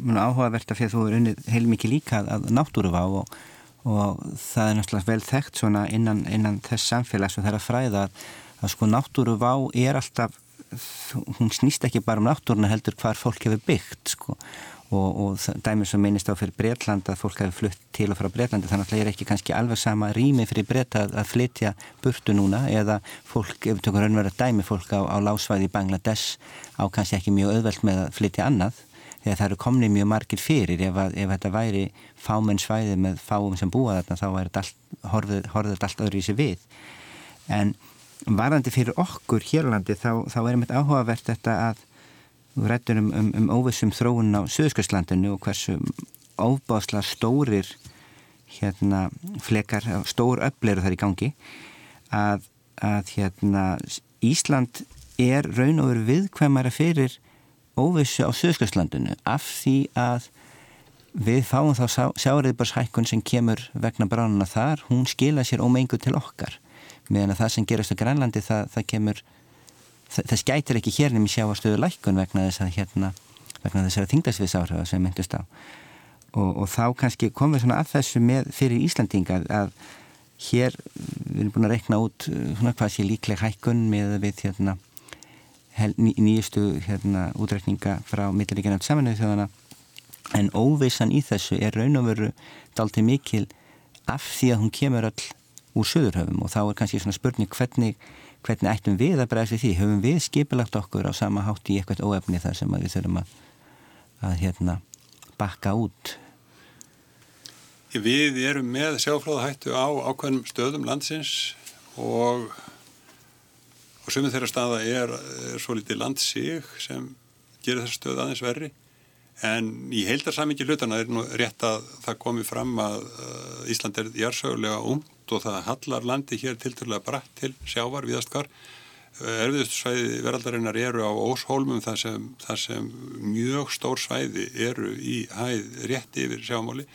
mun áhugavert að fyrir þú er unnið heilmikið líka að náttúruvá og, og það er náttúrulega vel þekkt svona innan, innan þess samfélags og það er að fræða að sko náttúruvá er alltaf hún snýst ekki bara um náttúruna heldur hvar fólk hefur byggt sko og, og dæmið sem minnist á fyrir Breitland að fólk hefur flutt til og frá Breitlandi þannig að það er ekki kannski alveg sama rými fyrir Breita að flytja burtu núna eða fólk, ef við tökum raunverða dæmi fólk á, á lásvæði í Bangladesh á kannski ekki mjög auðvelt með að flytja annað þegar það eru komnið mjög margir fyrir. Ef, að, ef þetta væri fámenn svæði með fáum sem búa þarna þá þetta horfið, horfið allt öðru í sig við. En varandi fyrir okkur hérlandi þá, þá er einmitt áhugavert þetta að Við rættum um, um, um óvissum þróun á Suðskjörslandinu og hversu óbásla stórir hérna flekar, stór öfleru þar í gangi að, að hérna Ísland er raun og veru viðkvæmara fyrir óvissu á Suðskjörslandinu af því að við fáum þá sjáriðbarshækkun sem kemur vegna bránuna þar, hún skila sér ómengu til okkar meðan að það sem gerast á Grænlandi það, það kemur það skætir ekki hérnum í sjáastöðu lækkun vegna þess að hérna vegna þessara þingdagsviðsáhrafa sem myndust á. Og, og þá kannski komum við svona að þessu með fyrir Íslandinga að hér við erum búin að rekna út svona hvað sé líkleg hækkun með við hérna ný, nýjustu hérna útrekninga frá mittleikina saminuðu þjóðana en óvissan í þessu er raun og veru dalti mikil af því að hún kemur all úr söðurhöfum og þá er kannski svona spurning hvernig, hvernig ættum við að bregðast við því? Höfum við skipilagt okkur á sama hátt í eitthvað óefni þar sem við þurfum að, að hérna bakka út? Við erum með sjáflóðahættu á ákveðnum stöðum landsins og, og sumið þeirra staða er, er svo litið landsig sem gerir þessa stöð aðeins verri. En í heildarsamingi hlutana er nú rétt að það komi fram að Ísland er jársögulega umt og það hallar landi hér tilturlega bratt til sjávar viðastkar. Erfiðustu svæði veraldarinnar eru á óshólmum þar sem, þar sem mjög stór svæði eru í hæð rétt yfir sjámáli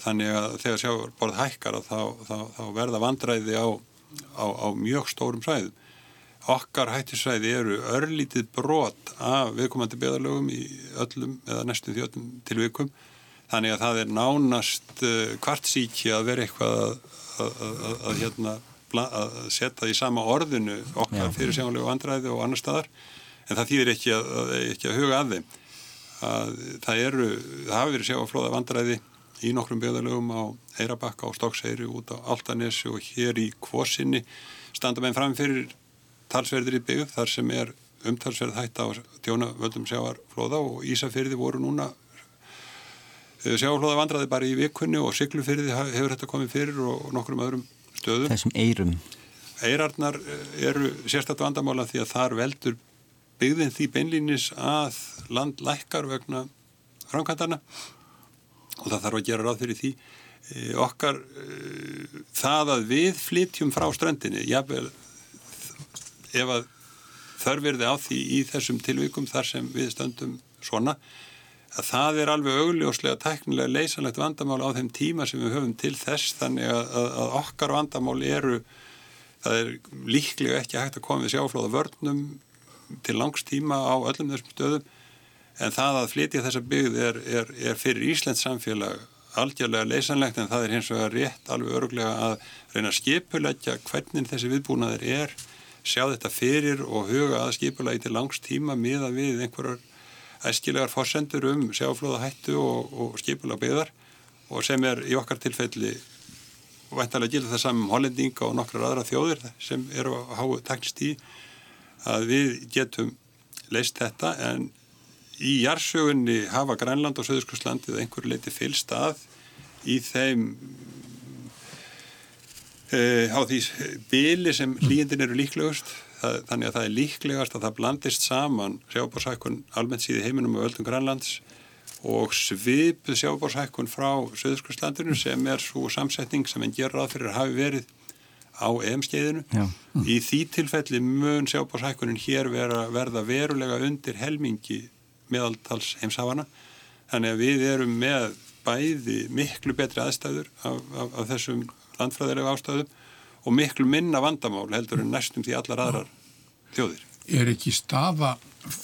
þannig að þegar sjávarborð hækkar þá, þá, þá verða vandræði á, á, á mjög stórum svæðum. Okkar hættisvæði eru örlítið brot af viðkomandi beðalögum í öllum eða næstum því öllum tilvikum þannig að það er nánast uh, kvartsíki að vera eitthvað að, að, að, að hérna, setja í sama orðinu okkar fyrir sjáanlegu vandræði og annar staðar en það þýðir ekki, ekki að huga að þeim. Það eru, það hafi verið sjáaflóða vandræði í nokkrum byggðalögum á Eirabakka og Stokkseyri út á Altanesi og hér í Kvosinni standa með framfyrir talsverðir í byggð þar sem er umtalsverð hætta á tjónavöldum sjáarflóða og Ísafyrði voru núna eh, sjáarflóða vandraði bara í vikunni og Siglufyrði hefur þetta komið fyrir og nokkrum öðrum stöðum. Þessum eirum. Eirarnar eh, eru sérstaklega vandamála því að þar veldur byggðin því beinlínis að land lækkar vegna framkvæmdarna og það þarf að gera ráð fyrir því e, okkar e, það að við flytjum frá strandinni jável ef að þörfirði á því í þessum tilvíkum þar sem við stöndum svona að það er alveg augljóslega teknilega leysanlegt vandamál á þeim tíma sem við höfum til þess þannig að, að, okkar vandamál eru það er líklega ekki hægt að koma við sjáflóða vörnum til langs tíma á öllum þessum stöðum en það að flytja þessa byggð er, er, er fyrir Íslands samfélag algjörlega leysanlegt en það er hins vegar rétt alveg öruglega að reyna að skipulegja hvernig þessi viðbúnaðir er sjá þetta fyrir og huga að skipulegi til langs tíma miða við einhverjar æskilegar fórsendur um sjáflóða hættu og, og skipulega byggðar og sem er í okkar tilfelli væntalega gildur það saman um hollendinga og nokkrar aðra þjóðir sem eru að háu teknist í að við getum leist þetta en í jarsögunni hafa Grænland og Söðurskjólslandið einhverju leiti fylst að í þeim uh, á því bíli sem hlýjendin eru líklegust það, þannig að það er líklegast að það blandist saman sjábórshækkun almennt síði heiminum og öllum Grænlands og svipuð sjábórshækkun frá Söðurskjólslandinu sem er svo samsetning sem en gerur að fyrir að hafi verið á EM-skeiðinu. Mm. Í því tilfelli mun sjábórshækkunin hér vera, verða verulega undir helmingi meðaltals heimsafana þannig að við erum með bæði miklu betri aðstæður af, af, af þessum landfræðilega ástæðum og miklu minna vandamál heldur en næstum því allar aðrar þjóðir. Er ekki staða,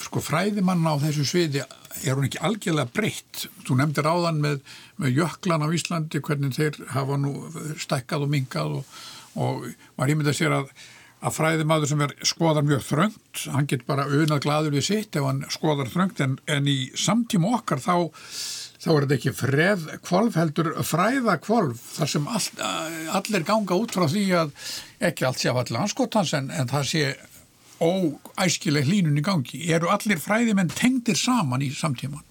sko fræðimann á þessu sviði, er hún ekki algjörlega breytt? Þú nefndir áðan með, með jöklan á Íslandi, hvernig þeir hafa nú stekkað og mingað og, og var ímyndið að sér að að fræðimaður sem er skoðar mjög þröngt, hann get bara auðnað gladur við sitt ef hann skoðar þröngt en, en í samtíma okkar þá, þá er þetta ekki freð kvolf heldur fræða kvolf þar sem all, allir ganga út frá því að ekki allt sé af allir anskotans en, en það sé óæskileg hlínun í gangi. Eru allir fræðimenn tengdir saman í samtíman?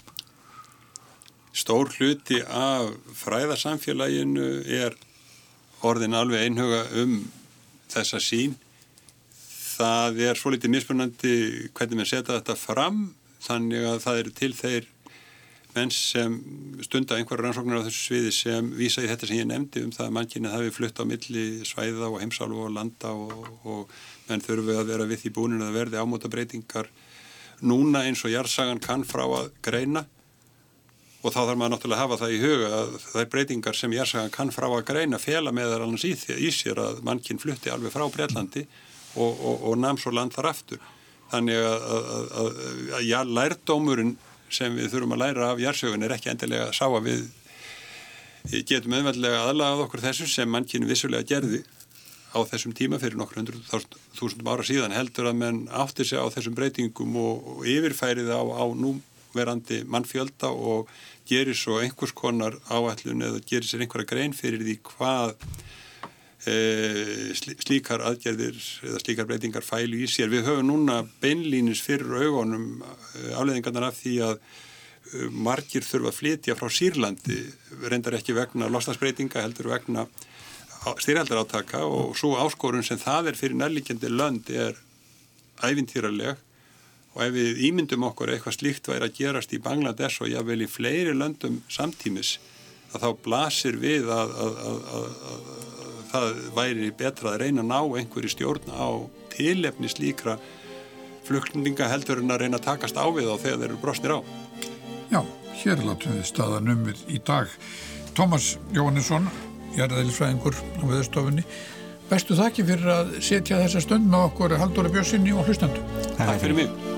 Stór hluti af fræðarsamfélaginu er orðin alveg einhuga um þessa sín það er svo litið mismunandi hvernig við setja þetta fram þannig að það eru til þeir menn sem stunda einhverja rannsóknar á þessu sviði sem vísa í þetta sem ég nefndi um það að mannkynni hafi flutt á milli svæða og heimsálu og landa og, og menn þurfu að vera við því búinu að verði ámóta breytingar núna eins og jarðsagan kann frá að greina og þá þarf maður náttúrulega að hafa það í huga að er breytingar sem Jærsagan kann frá að greina fela með þar annars í, í sér að mannkinn flutti alveg frá Breitlandi og, og, og nam svo land þar aftur. Þannig að, að, að, að já, lærdómurinn sem við þurfum að læra af Jærsögun er ekki endilega að sá að við getum auðveldlega aðlagað okkur þessu sem mannkinn vissulega gerði á þessum tíma fyrir nokkur hundru þúsundum ára síðan heldur að menn átti sig á þessum breytingum og, yfirfærið á, á núverandi mannfjölda og gerir svo einhvers konar áætlun eða gerir sér einhverja grein fyrir því hvað slíkar aðgerðir eða slíkar breytingar fælu í sér. Við höfum núna beinlínis fyrir augunum e, afleðingarnar af því að e, margir þurfa að flytja frá Sýrlandi, reyndar ekki vegna losnarsbreytinga heldur vegna styrjaldar átaka og svo áskorun sem það er fyrir nærlíkjandi lönd er æfintýraleg og ef við ímyndum okkur eitthvað slíkt væri að gerast í Bangladesh og jável í fleiri löndum samtímis að þá blasir við að, að, að, að það væri betra að reyna að ná einhverju stjórn á tilefni slíkra flugninga heldur en að reyna að takast á við þá þegar þeir eru brosnir á. Já, hér látum við staðanumir í dag. Tómas Jóhannesson, jarðælisfræðingur á viðstofunni. Bestu þakki fyrir að setja þessa stund með okkur Halldóri Björnssoni og hlustandu. Takk fyrir mig.